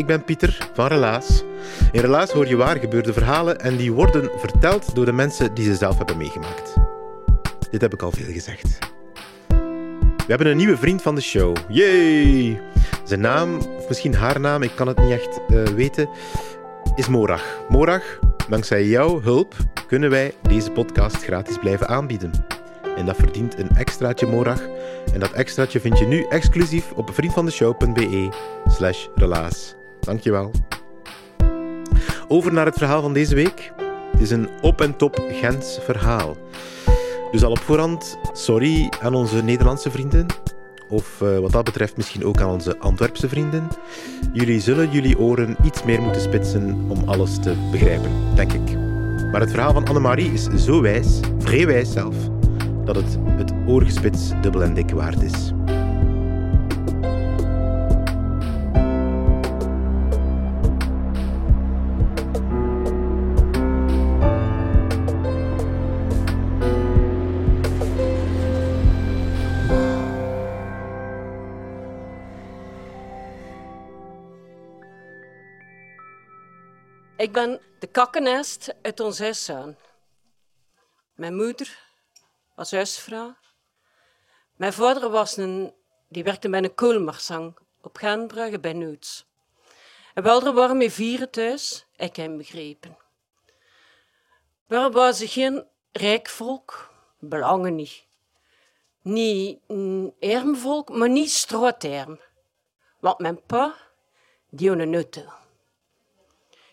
Ik ben Pieter van Relaas. In Relaas hoor je waar gebeurde verhalen en die worden verteld door de mensen die ze zelf hebben meegemaakt. Dit heb ik al veel gezegd. We hebben een nieuwe vriend van de show. Yay! Zijn naam, of misschien haar naam, ik kan het niet echt uh, weten, is Morag. Morag, dankzij jouw hulp kunnen wij deze podcast gratis blijven aanbieden. En dat verdient een extraatje Morag. En dat extraatje vind je nu exclusief op vriendvandeshow.be slash relaas. Dankjewel. Over naar het verhaal van deze week. Het is een op en top Gens verhaal. Dus al op voorhand, sorry aan onze Nederlandse vrienden. Of uh, wat dat betreft misschien ook aan onze Antwerpse vrienden. Jullie zullen jullie oren iets meer moeten spitsen om alles te begrijpen, denk ik. Maar het verhaal van Annemarie is zo wijs, vrij wijs zelf, dat het het oorgespits dubbel en dik waard is. Ik ben de kakkenest uit ons huis Mijn moeder was huisvrouw. Mijn vader was een, die werkte bij een koolmarsang op Gaanbrugge bij Noods. En wel waren met vieren thuis, ik heb begrepen. We waren geen rijk volk, belangen niet. Niet een volk, maar niet strooterm. Want mijn pa, die had een auto.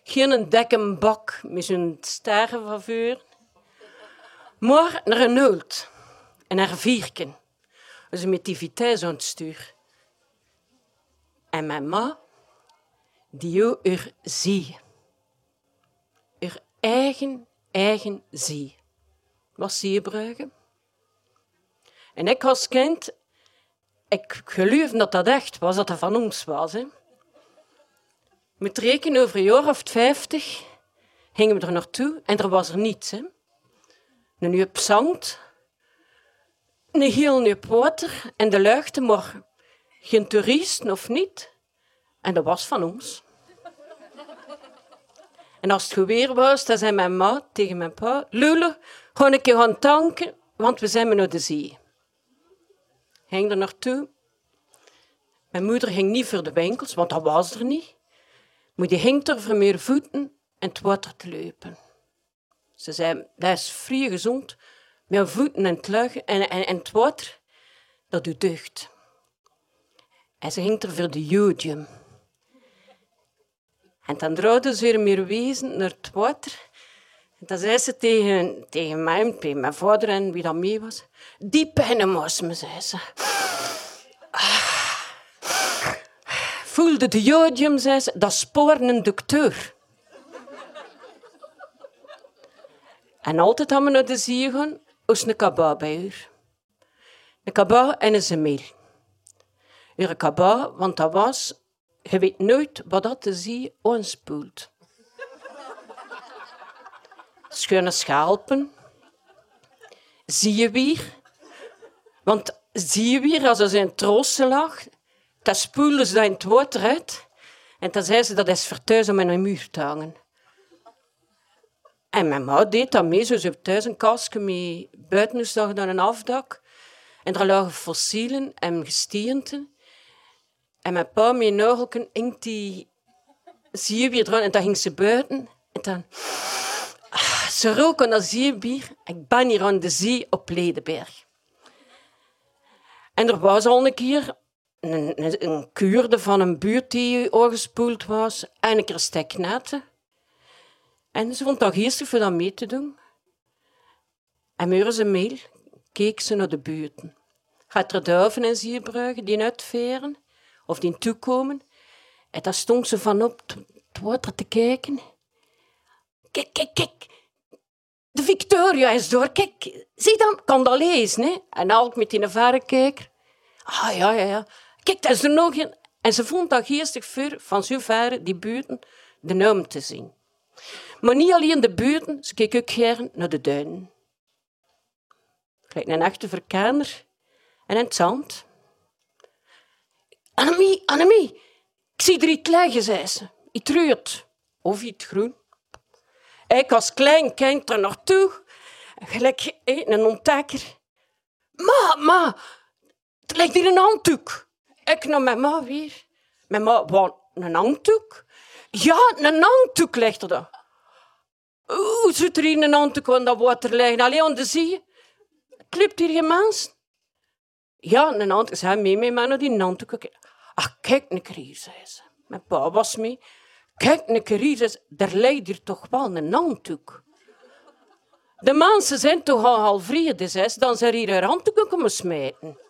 Geen dekken bak met zijn sterren van vuur. Maar naar een nult en naar vierken. Dus met die vitesse aan stuur. En mijn ma, die er zie. Er eigen, eigen zie. Wat zie je? En ik als kind, ik geloof dat dat echt was, dat dat van ons was. Hè. Met rekenen over een jaar of vijftig gingen we er naartoe en er was er niets. Hè. Een nieuw zangt, een heel nieuw water en de luchten, maar geen toeristen of niet. En dat was van ons. En als het geweer was, dan zei mijn ma tegen mijn pa: Lule, gewoon een keer gaan tanken, want we zijn naar de zee. Ging er naartoe. Mijn moeder ging niet voor de winkels, want dat was er niet. Maar die ging er meer voeten en het water te lopen. Ze zei, dat is vrij gezond. Met voeten en het en, en, het water, dat doet deugd. En ze ging er voor de jodium. En dan draaide ze weer meer wezen naar het water. En dan zei ze tegen, tegen mij, mijn vader en wie dat mee was. Die moest me, zei ze. Ah. Voelde de jodium, zei ze, dat sporen een dokter. En altijd hadden we de zee gaan, als een kaba bij u. Een kaba en een zemel. Een kaba, want dat was, je weet nooit wat dat de zee aanspoelt. Schone schalpen. Zie je weer? Want zie je weer, als er zijn troosten lag, dan spoelden ze in het water uit. En dan zei ze, dat is vertuizen om in een muur te hangen. En mijn ma deed dat mee. Ze heeft thuis een kastje met buiten dan een afdak. En daar lagen fossielen en gestienten. En mijn pa met een ogen inkt die erin. En dan ging ze buiten. En dan... Ah, ze roken dat zeebier. Ik ben hier aan de zee op Ledenberg. En er was al een keer een, een, kuurde van een buurt die aangespoeld was en een keer steknetten. En ze vond dat geestig voor dat mee te doen. En muren ze mail, keek ze naar de buurten. Gaat er duiven en zierbruggen die uitveren of die toekomen. En daar stond ze van op het water te kijken. Kijk, kijk, kijk. De Victoria is door. Kijk, zie dan, kan dat lezen. Hè? En al met die verrekijker. Ah, ja, ja, ja. Kijk, dat is er nog een. En ze vond dat geestig vuur van zo ver die buurten de naam te zien. Maar niet alleen de buurten, ze keek ook gern naar de duinen. Gelijk een echte verkenner en het zand. Annemie, Annemie, ik zie er iets liggen, zei ze. Iets rood of iets groen. Ik als klein kind er naartoe, gelijk een ontdekker. Ma, ma, er ligt hier een handdoek. Ik naar mijn ma weer. Mijn ma, een handdoek? Ja, een handdoek ligt er daar. Hoe zit er hier een handdoek aan dat water liggen? Alleen aan de zee. Klipt hier geen mens? Ja, een handdoek. Ze mee met mij naar die handdoek. Ach, kijk een keer hier, zei ze. Mijn pa was mee. Kijk een keer hier, zei ze. Er ligt hier toch wel een handdoek. De mensen zijn toch al vrede, zei ze. Dan zijn hier een handdoek komen smijten.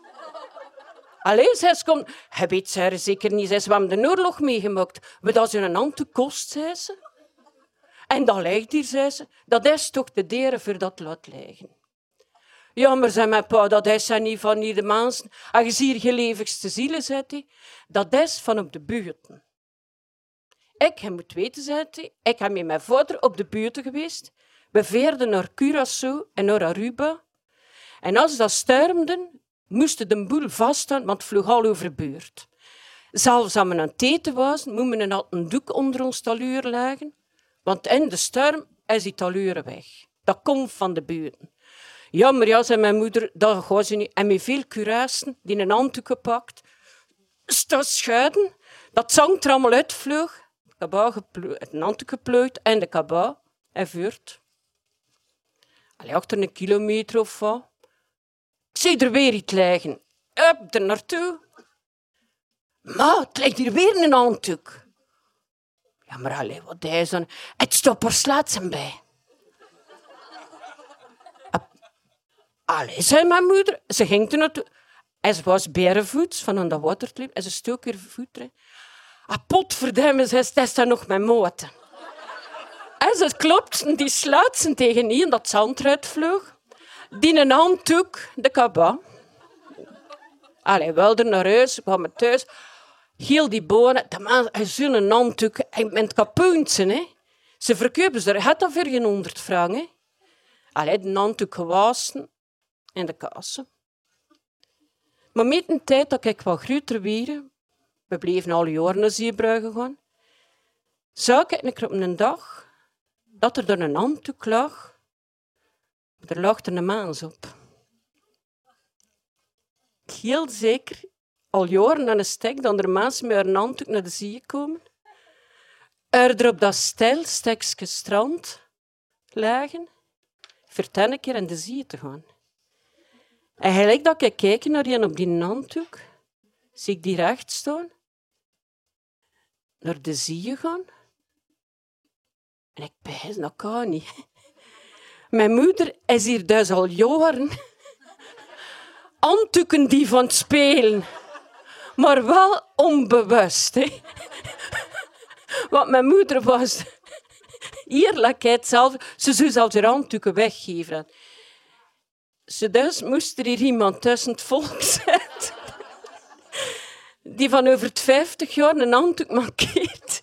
Allee, zei ze. Hij weet ze zeker niet, zei ze. We hebben de oorlog meegemaakt. Wat als je een handdoek kost, zei ze. En dat ligt hier, zei ze. Dat is toch de deren voor dat laat liggen. Jammer, zei mijn pa, dat is niet van hier de mensen. En je ziet hier levigste zielen, zei hij. Dat is van op de buurten. Ik, je moet weten, zei hij, ik heb met mijn vader op de buurten geweest. We veerden naar Curaçao en naar Aruba. En als dat stermden, moesten de boel vaststaan, want het vloog al over de buurt. Zelfs als we aan het eten was, moesten we een doek onder ons taluur leggen. Want in de storm is die taluren weg. Dat komt van de buurten. Ja, maar ja, zei mijn moeder, dat gaat ze niet. En met veel curassen, die een handdoek gepakt, staan schuiden, dat zang er allemaal uitvloog. Het handdoek geplooid en de kabouw en vuurt. Achter een kilometer of wat. Zie er weer iets liggen. Up, er naartoe. Maar het ligt hier weer een handdoek. Ja, maar allee, wat is dan? Het stopt er slaatsen bij. Allee, zei mijn moeder. Ze ging er naartoe. En ze was berenvoets van aan dat waterklip. En ze stook weer voet erin. Ah, potverdemme, zei ze, dan nog mijn moten. En ze klopt, die sluit tegen in dat zand eruit vloog. Die een handdoek, de kaba. Allee, er naar huis, kwam thuis. Heel die bonen, de man, hij zo'n handdoek, en met kapoentje, hè. Ze verkopen ze, had dat voor geen honderd frank, hè. Allee, de handdoek gewassen en de kassen. Maar met een tijd dat ik wat groter werd, we bleven al jaren naar Zeebruigen gaan, zag ik op een dag dat er een handdoek lag. Er er een maans op. Heel zeker al jaren aan een stek dat er mensen met handdoek naar de zee komen. Er op dat stijl stekje strand lagen, vertel een keer aan de zee te gaan. En gelijk dat ik kijk naar die op die handdoek, zie ik die recht staan, naar de zee gaan. En ik bijs, dat kan niet. Mijn moeder is hier dus al jaren handdoeken die van het spelen. Maar wel onbewust. Hè. Want mijn moeder was eerlijkheid zelf. Ze zou zelfs haar handdoeken weggeven. Ze dus moest er hier iemand tussen het volk zetten. Die van over het 50 jaar een handdoek mankeert.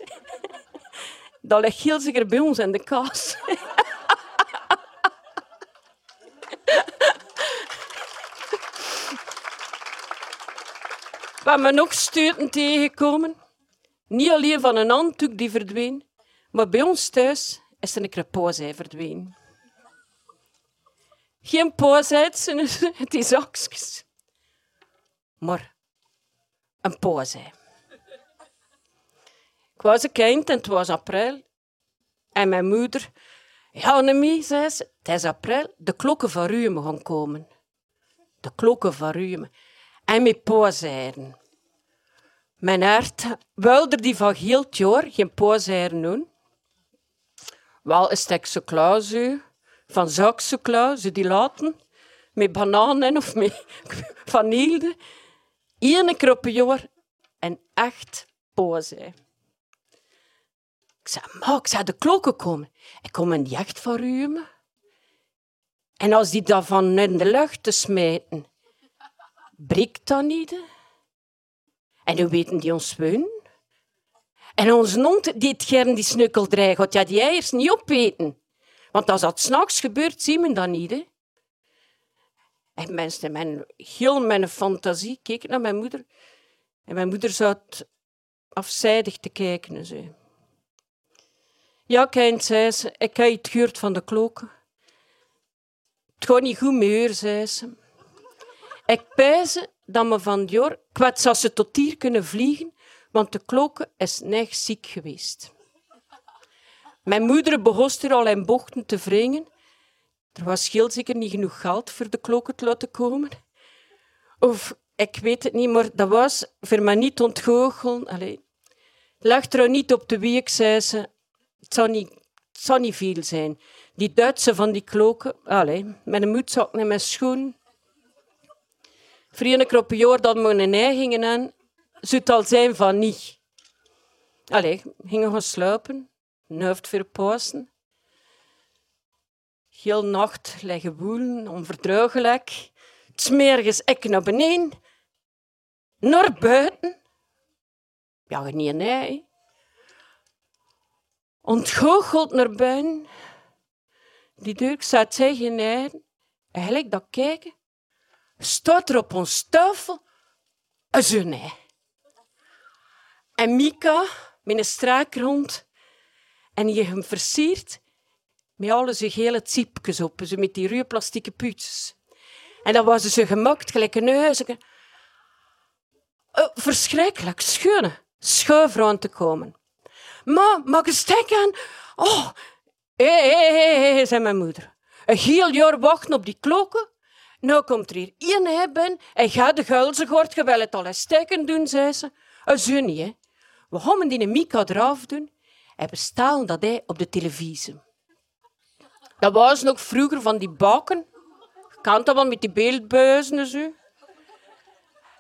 Dat ligt heel zeker bij ons in de kaas. We hebben nog steuten tegengekomen. Niet alleen van een handdoek die verdween, maar bij ons thuis is een crepoisij verdwenen. Geen poosheid, het is zakjes. Maar een poosij. Ik was een kind en het was april. En mijn moeder, ja, Annemie, zei ze, het is april, de klokken van Rumen gaan komen. De klokken van Rumen. En met pooseieren. Mijn hart wilde die van heel jaar geen pooseieren doen. Wel een chocola, zo, van zakchocola, zo die laten, met bananen of met vanille. Eén keer op een en echt poosei. Ik zei, maar ik zei de klokken komen. Ik kom een jacht voor u. En als die daarvan in de lucht te smijten, breekt dat niet. En hoe weten die ons woon? En onze hond die het gern die snukkel dreigen, ja die eiers niet opeten. Want als dat s'nachts gebeurt, zien we dat niet. En mensen, mijn, heel mijn fantasie keken naar mijn moeder. En mijn moeder zat afzijdig te kijken. Zo. Ja, kind, zei ze, ik heb het gehoord van de klokken. Het gaat niet goed meer, zei ze. Ik pijze dat me van jaar kwets als ze tot hier kunnen vliegen, want de klokken is net ziek geweest. Mijn moeder begon er al in bochten te wringen. Er was heel zeker niet genoeg geld voor de klokken te laten komen. Of ik weet het niet, maar dat was voor mij niet ontgoochelen. Allee. Er niet op de week, zei ze. Het zou niet, zou niet veel zijn. Die Duitse van die kloken, allee, met een moedzak en mijn schoen. Vrienden op een jaar dat we een ei gingen aan, zou al zijn van niet. Allee, gingen gaan sluipen, nuift voor pauzen. Heel nacht liggen woelen, onverdruigelijk. Smergens ik naar beneden, naar buiten. Ja, niet ei. Ontgoocheld naar buiten. Die deur zat geen ei. Eigenlijk dat kijken, staat er op ons tafel een zonne. En Mika met een straakrond en je hem versiert met alle zijn gele ziepjes op, zo met die ruwe plastieke puutjes. En dan was ze gemakt, gelijk een huisje. Oh, verschrikkelijk, schone, schuif te komen. Ma, mag ik stek aan? Oh, hé, hé, hé, zei mijn moeder. Een heel jaar wachten op die klokken. Nou komt er hier één hebben en gaat de guilzegord, je wil het al eens steken doen, zei ze. Een zunnie, hè. We gaan die Mika eraf doen en we stalen dat hij op de televisie. Dat was nog vroeger van die bakken. Je kan dat wel met die beeldbuizen en zo.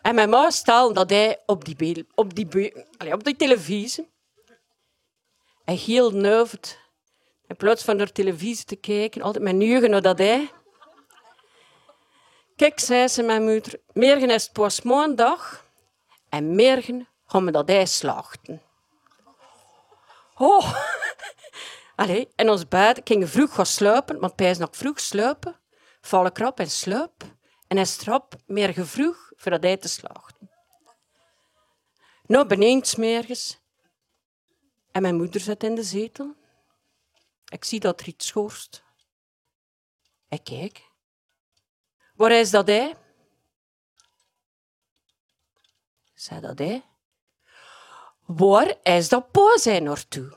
En mijn ma stelde dat hij op die, op die, allez, op televisie. En heel nuivend. In plaats van naar televisie te kijken, altijd mijn neugen naar dat hij. Kijk, zei ze mijn moeder, morgen is het pas maandag en morgen gaan we dat ijs slachten. Oh, Allee, en ons beiden gingen vroeg gaan sluipen, want hij is nog vroeg sluipen, vallen krap en sluip. En hij strap meer vroeg voordat hij te slachten. Nou, beneden smergens. En mijn moeder zit in de zetel. Ik zie dat er iets schorst. Ik kijk. Waar is dat hij? Zei dat hij? Waar is dat pa zijn naartoe?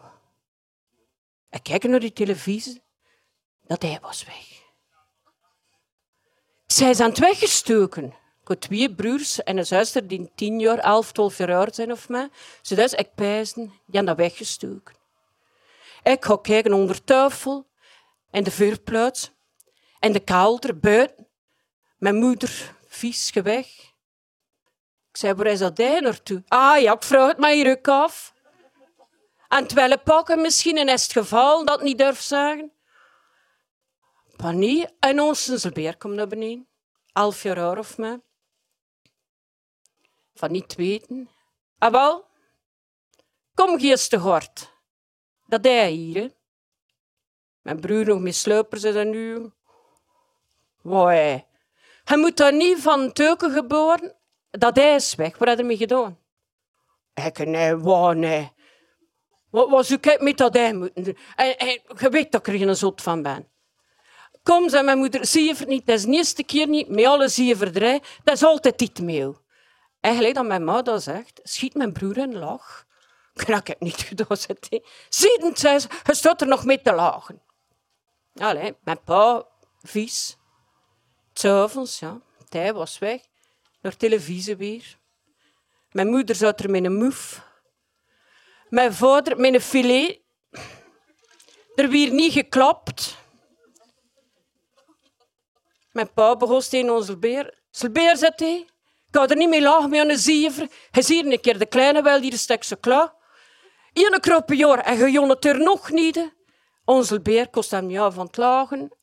Ik kijk naar die televisie. Dat hij was weg. Zij is aan het weggestoken. Ik heb twee broers en een zuster die tien jaar, elf, twaalf jaar oud zijn of mij. Ze dus ik pijzen, die hebben dat weggestoken. Ik ga kijken onder tafel en de vuurplaats en de kelder buiten. Mijn moeder vies weg. Ik zei, waar is dat naartoe? Ah ja, ik vraag het maar hier af. En het pakken misschien in het geval dat niet durf zeggen. Panie en ons beer komt naar beneden. Elf jaar oud of mij. Van niet weten. Ah wel, kom te hard. Dat hij hier. Mijn broer nog met sluipers en nu. Woi. Hij moet daar niet van teuken geboren. Dat hij is weg. Wat had hij mee gedaan? Ik nee, wow, nee. Wat was ik met dat hij moeten doen? En, en je weet dat ik er geen zot van ben. Kom, zei mijn moeder, zie je het niet. Dat is de eerste keer niet. Met alle zie je. Dat is altijd dit meel. En gelijk dat mijn ma dat zegt, schiet mijn broer in lach. Krak het niet gedaan, zei Zie het, zei ze, je staat er nog mee te lachen. Allee, mijn pa, vies. S'avonds, ja, hij was weg. naar televisie weer. Mijn moeder zat er met een moef. Mijn vader met een filet. Er werd niet geklapt. Mijn pa begon tegen onze beer. Beer, zegt hij. Ik ga er niet mee lachen met een ziever. Hij ziet een keer de kleine wel, die stek zo klaar. Eén krop per jaar en je het er nog niet. Onze beer kost hem ja van het lachen.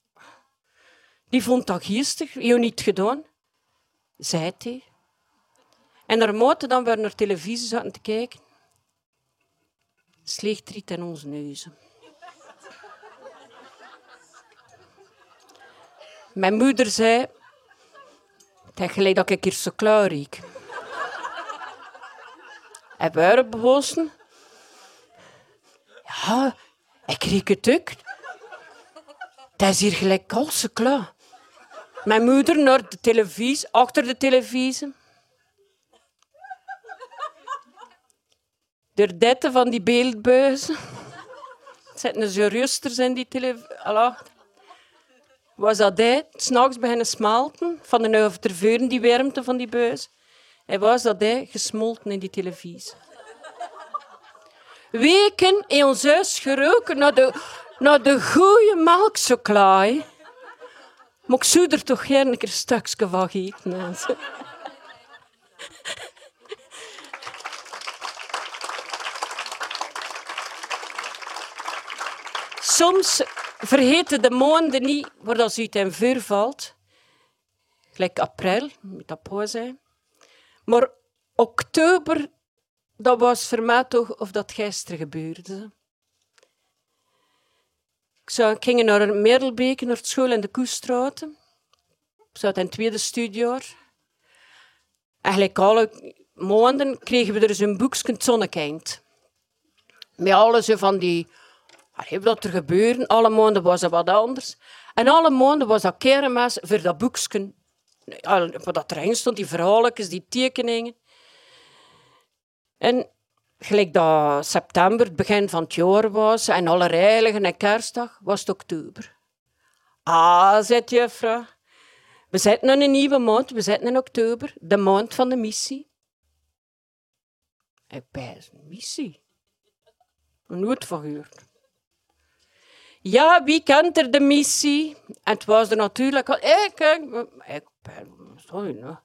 Die vond dat geestig, je niet gedaan, zei hij. En naarmate dan we naar televisie zaten te kijken, sleeg het in onze neuzen. Mijn moeder zei, het gelijk dat ik hier zo klaar riek. En we bewosten, ja, ik riek het ook. Het is hier gelijk kalse klaar. Mijn moeder naar de televisie, achter de televisie. De dette van die beeldbuizen. Zitten ze rusters in die televisie. Was dat hij s'nachts beginnen smelten van de overveuren, die warmte van die buis. En was dat hij gesmolten in die televisie. Weken in ons huis geroken naar de, naar de goede melkchocolade. Maar ik zou er toch geen een stukje van eten. Soms vergeten de maanden niet waar dat uit in vuur valt. Gelijk april, met dat zijn. Maar oktober, dat was voor mij toch of dat gisteren gebeurde. Ik, ging naar Merelbeek, naar school in de Koestraat. Ik zat in het tweede studiejaar. Eigenlijk alle maanden kregen we er zo'n boekje Zonnekind. Met alles van die... Wat er gebeurde, alle maanden was het wat anders. En alle maanden was dat kermis voor dat boekje. Wat dat erin stond, die verhaaltjes, die tekeningen. En gelijk dat september, het begin van het jaar was, en alle heiligen en kerstdag, was het oktober. Ah, zei juffrouw. We zitten in een nieuwe maand, we zitten in oktober, de maand van de missie. Ik ben een missie. Van. Ja, wie kent er de missie? En het was er natuurlijk al. Ik, ik ben. Sorry, nou.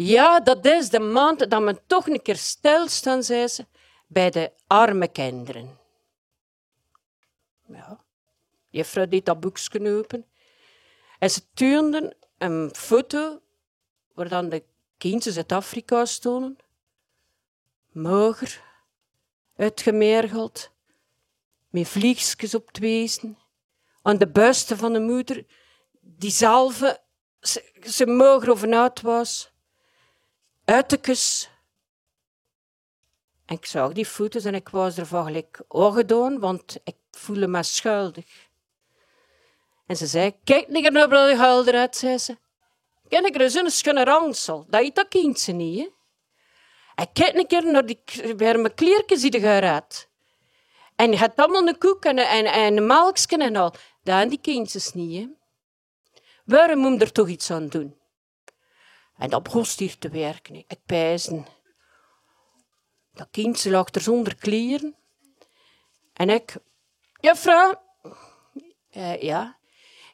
Ja, dat is de maand dat men toch een keer stilstaan, zei ze, bij de arme kinderen. Ja, juffrouw deed dat boekje open. En ze tuurden een foto waar dan de kinderen uit Afrika stonden. Mager, uitgemergeld, met vliegjes op het wezen. Aan de buisten van de moeder, die zelf ze, ze mager of was kus. En ik zag die foto's en ik was ervan gelijk gedaan, want ik voelde me schuldig. En ze zei, kijk niet naar de huil eruit, zei ze. Ken ik er zo'n schone rangsel, dat je dat kindje niet, hè? En kijk een keer naar die warme kleertjes die eruit. En je hebt allemaal een koek en, en, en een melkje en al. Dat die kindjes niet, hè? Waarom moet je er toch iets aan doen? En dat begon hier te werken. Ik pijzen. Dat kindje lag er zonder kleren. En ik, juffrouw, uh, ja.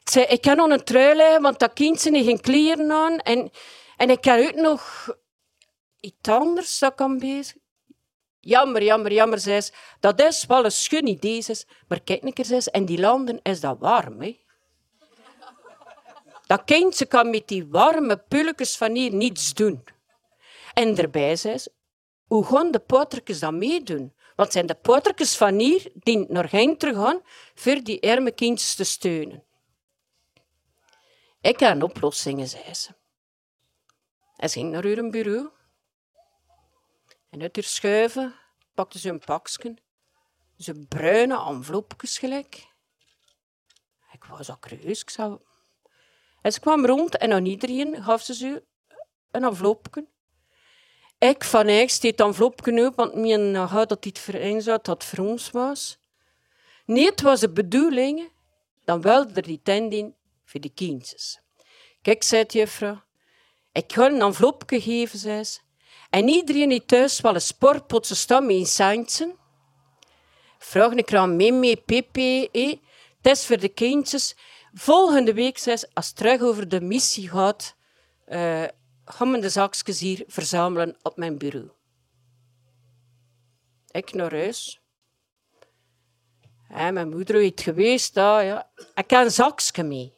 Ik zei, ik kan nog een trui want dat kindje heeft geen kleren. En, en ik heb ook nog iets anders dat kan bezig. Jammer, jammer, jammer, zei ze. Dat is wel een schun idee, Maar kijk een keer, zei En die landen is dat warm, hè. Dat kindje kan met die warme pulletjes van hier niets doen. En daarbij zei ze, hoe gaan de potertjes dan meedoen? Wat zijn de potertjes van hier die naar hen terug gaan voor die arme kindjes te steunen? Ik heb een oplossing, zei ze. Hij ging naar hun bureau. En uit haar schuiven pakte ze een pakje, ze bruine envelopjes gelijk. Ik was al creus, ik zou en ze kwam rond en aan iedereen gaf ze ze een envelopje. Ik van eigenlijk steed het envelopje op, want mijn had dat dit voor zat, dat voor ons was. Nee, het was de bedoeling, dan wilde er die tent in voor de kindjes. Kijk, zei de juffrouw, Ik ga een envelopje geven, zei ze. En iedereen die thuis wel een sportpotje staan met een centje. Vraag ik aan Mimi, Pepe, eh? het is voor de kindjes. Volgende week, zei ze, als het terug over de missie gaat, uh, gaan we de zakjes hier verzamelen op mijn bureau. Ik naar huis. Mijn moeder heeft geweest, ah, ja. ik heb een zakje mee.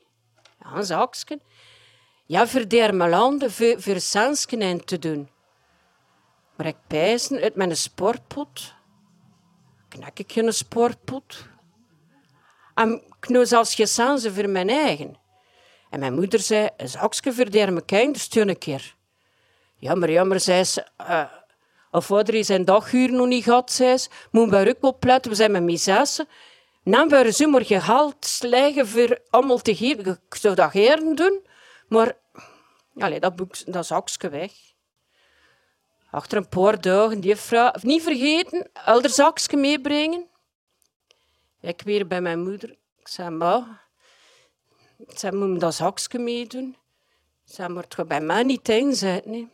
Ja, een zakje. Ja, voor de landen, voor, voor te doen. Maar ik pijzen uit mijn sportpot. Knak ik geen sportpot. En nou zelfs geen voor mijn eigen. En mijn moeder zei, een zakje voor de arme kinders, een keer. Jammer, jammer, zei ze. Uh, of is zijn daguur nog niet gehad, zei ze. Moet bij ook opletten, we zijn met mijn zessen. Dan waren ze maar gehaald voor allemaal te geven. Ik zou dat doen, maar allez, dat, boek, dat weg. Achter een paar dagen, die vrouw, niet vergeten, elder zakje meebrengen. Ik weer bij mijn moeder. Ik zei, ma, ik zei, moet dat zakje meedoen? Zei, maar het gaat bij mij niet in zijn. Nee.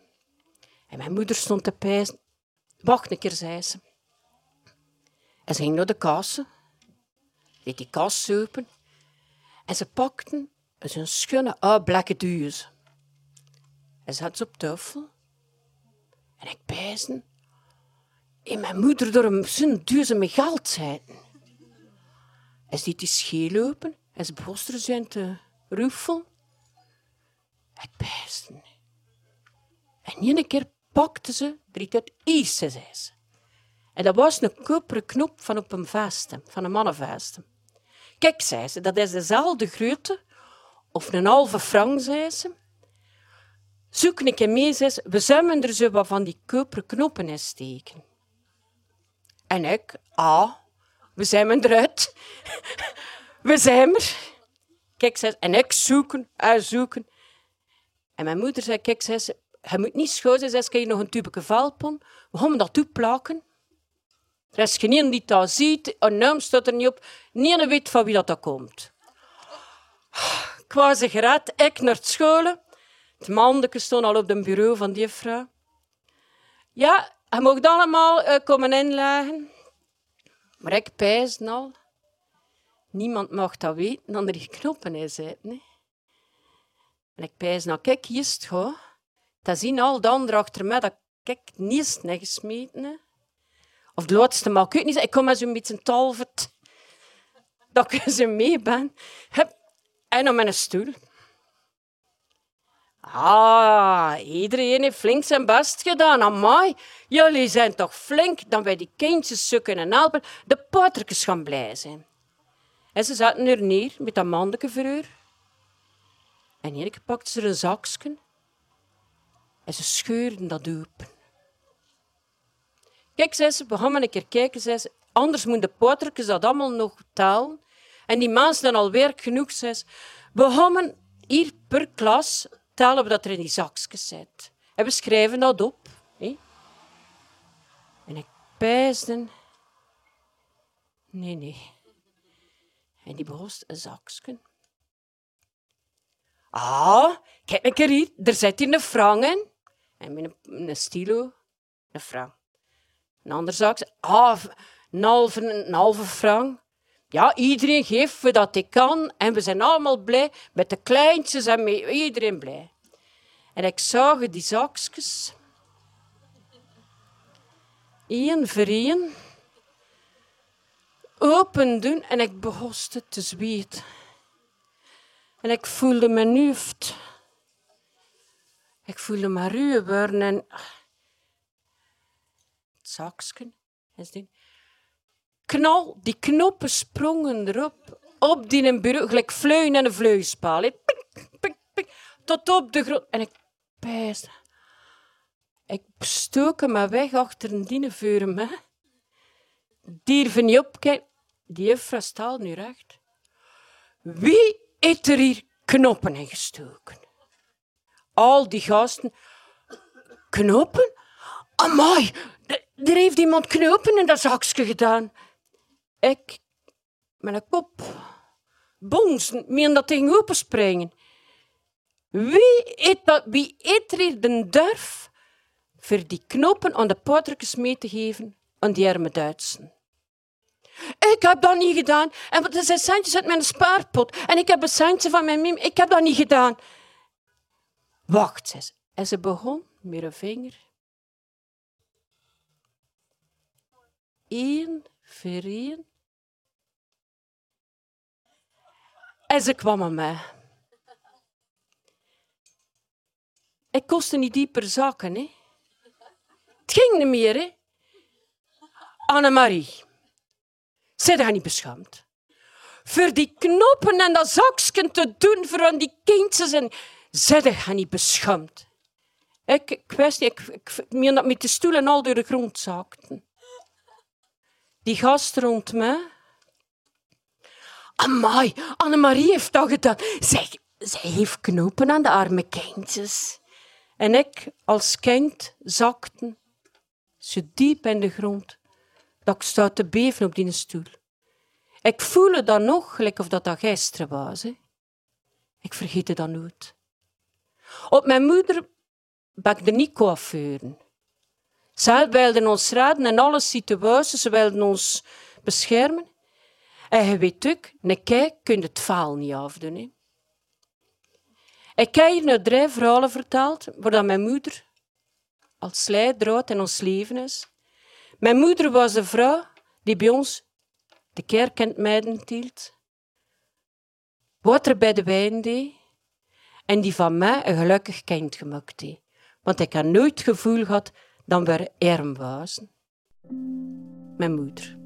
En mijn moeder stond te pijzen. Wacht een keer, zei ze. En ze ging naar de kassen. Deed die kast open. En ze pakten een schone oude blakke duizen. En ze had ze op tafel. En ik pijzen. En mijn moeder door een zin met geld zeiden. Ze deed die scheel open. En ze zijn te ruffelen. Ik pijzen. En één keer pakte ze drie het iets, zei ze. En dat was een koperen knop van op een vesten, van een mannenvesten. Kijk, zei ze, dat is dezelfde grootte, of een halve frank, zei ze. Zoek een keer mee, zei ze, we zullen er zo wat van die koperen knoppen in steken. En ik, ah, we zijn eruit. we zijn er. Kijk, zei ze, en ik zoeken en zoeken. En mijn moeder zei, kijk, zei ze, je moet niet schoon zijn, je nog een tubeke valpon. We gaan dat toeplakken. Er is geen die dat ziet, een naam staat er niet op. Niemand weet van wie dat, komt. Ik was ik naar het scholen. Het mandeke stond al op het bureau van die vrouw. Ja, je mocht allemaal uh, komen inleggen. Maar ik pijs al. Niemand mag dat weten, dan er die knoppen in zitten. En ik pijs nou, kijk, hier is het goed. Dat zien al de anderen achter mij dat ik niet gesmeten Of de laatste mag ik niet Ik kom met zo'n beetje talvet. Dat ik ze mee ben. En op mijn stoel. Ah, iedereen heeft flink zijn best gedaan. Amai, jullie zijn toch flink dan wij die kindjes zoeken en helpen. De potertjes gaan blij zijn. En ze zaten er neer met dat manneke voor En hier pakte ze een zakje en ze scheurden dat open. Kijk, zei ze, we gaan maar een keer kijken, zei ze. Anders moeten de potertjes dat allemaal nog talen. En die mensen dan al werk genoeg, zei ze. We gaan hier per klas tellen we dat er in die zakjes zit. En we schrijven dat op. En ik pijsde. Nee, nee. En die begon een zakje. Ah, kijk een keer hier. Er zit hier een frank in. En met een, een stilo, een frank. Een ander zak, ah, een halve, een halve frank. Ja, iedereen geeft wat hij kan. En we zijn allemaal blij met de kleintjes en met iedereen blij. En ik zag die zakjes. Eén voor één. Open doen en ik begon te zweten. En ik voelde mijn hoofd. Ik voelde me ruw worden en... Het zaksken. Knal, die knoppen sprongen erop. Op die bureau, gelijk vleun en een vleuspaal. Tot op de grond. En ik pijsde. Ik stoken me weg achter een dienenvuur. Me. Dierven niet opkijken. Die juffrouw staat nu recht. Wie heeft er hier knoppen in gestoken? al die gasten. Knopen? Amai, er heeft iemand knopen in dat zakje gedaan. Ik, met een kop, bonzen, meen dat tegen open springen. Wie eet, dat, wie eet er hier de durf voor die knopen aan de poedertjes mee te geven aan die arme Duitsen? Ik heb dat niet gedaan. En er zijn centjes uit mijn spaarpot. En ik heb een centje van mijn miem. Ik heb dat niet gedaan. Wacht, zei ze. En ze begon met een vinger. Eén voor één. En ze kwam aan mij. Ik kostte niet dieper zaken, hè. Het ging niet meer, hè. Annemarie. Zij dat niet beschaamd. Voor die knopen en dat zakje te doen voor aan die kindjes en zij dat niet beschaamd. Ik, ik niet, ik, ik, met de stoel en al door de grond zakten. Die gast rond mij. Amai, Annemarie heeft dat gedaan. Zij, zij heeft knopen aan de arme kindjes. En ik als kind zakte zo diep in de grond dat ik sta beven op die stoel. Ik voelde dat nog, gelijk of dat dat gisteren was. Hè. Ik vergeet het dan nooit. Op mijn moeder ben ik er niet coiffeuren. Zij wilden ons raden in alle situaties, ze wilden ons beschermen. En je weet ook, een kijk kun je het faal niet afdoen. Hè. Ik heb hier nu drie verhalen verteld, waar mijn moeder als leidraad in ons leven is. Mijn moeder was de vrouw die bij ons de kerk in het meiden hield, water bij de wijn deed en die van mij een gelukkig kind gemaakt heeft. Want ik had nooit het gevoel gehad dat we arm waren. Mijn moeder.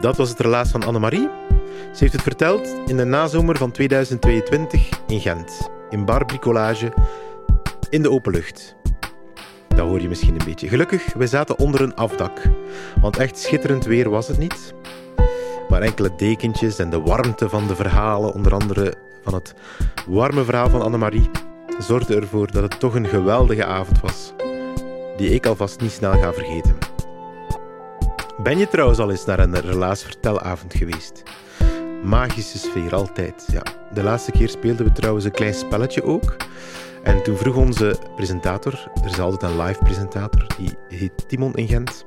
Dat was het relaas van Annemarie. Ze heeft het verteld in de nazomer van 2022 in Gent, in bar Bricolage, in de open lucht. Dat hoor je misschien een beetje. Gelukkig, we zaten onder een afdak, want echt schitterend weer was het niet. Maar enkele dekentjes en de warmte van de verhalen, onder andere van het warme verhaal van Annemarie, zorgden ervoor dat het toch een geweldige avond was, die ik alvast niet snel ga vergeten. Ben je trouwens al eens naar een relaasvertelavond geweest? Magische sfeer, altijd. Ja. De laatste keer speelden we trouwens een klein spelletje ook. En toen vroeg onze presentator, er is altijd een live presentator, die heet Timon in Gent.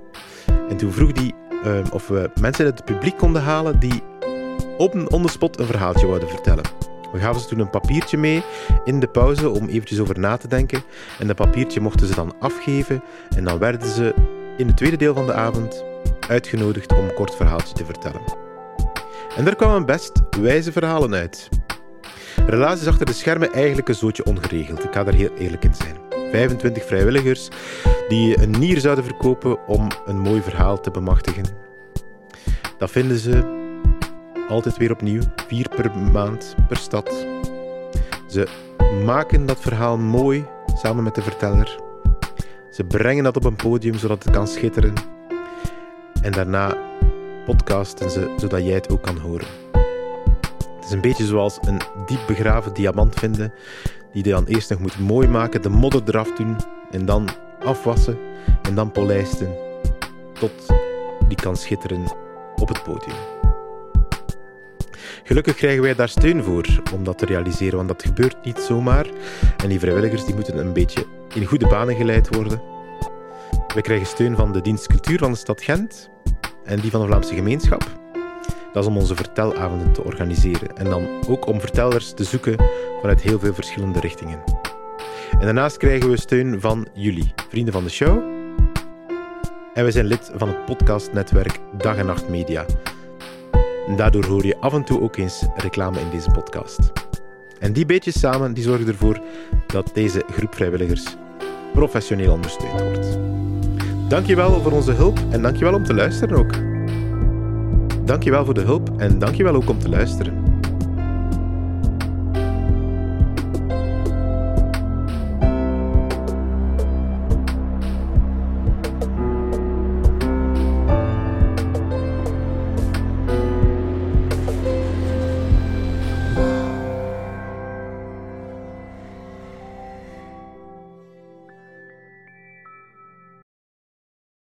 En toen vroeg hij uh, of we mensen uit het publiek konden halen die op een on spot een verhaaltje wilden vertellen. We gaven ze toen een papiertje mee in de pauze om eventjes over na te denken. En dat papiertje mochten ze dan afgeven. En dan werden ze in het tweede deel van de avond uitgenodigd om een kort verhaaltje te vertellen. En daar kwamen best wijze verhalen uit. Relaas is achter de schermen eigenlijk een zootje ongeregeld. Ik ga daar heel eerlijk in zijn. 25 vrijwilligers die een nier zouden verkopen om een mooi verhaal te bemachtigen. Dat vinden ze altijd weer opnieuw, vier per maand per stad. Ze maken dat verhaal mooi samen met de verteller. Ze brengen dat op een podium zodat het kan schitteren en daarna podcasten ze zodat jij het ook kan horen. Het is een beetje zoals een diep begraven diamant vinden, die je dan eerst nog moet mooi maken, de modder eraf doen en dan afwassen en dan polijsten tot die kan schitteren op het podium. Gelukkig krijgen wij daar steun voor om dat te realiseren, want dat gebeurt niet zomaar. En die vrijwilligers die moeten een beetje in goede banen geleid worden. We krijgen steun van de dienst cultuur van de stad Gent en die van de Vlaamse gemeenschap. Dat is om onze vertelavonden te organiseren en dan ook om vertellers te zoeken vanuit heel veel verschillende richtingen. En daarnaast krijgen we steun van jullie, vrienden van de show. En we zijn lid van het podcastnetwerk Dag en Nacht Media. Daardoor hoor je af en toe ook eens reclame in deze podcast. En die beetjes samen die zorgen ervoor dat deze groep vrijwilligers professioneel ondersteund wordt. Dankjewel voor onze hulp en dankjewel om te luisteren ook. Dankjewel voor de hulp en dankjewel ook om te luisteren.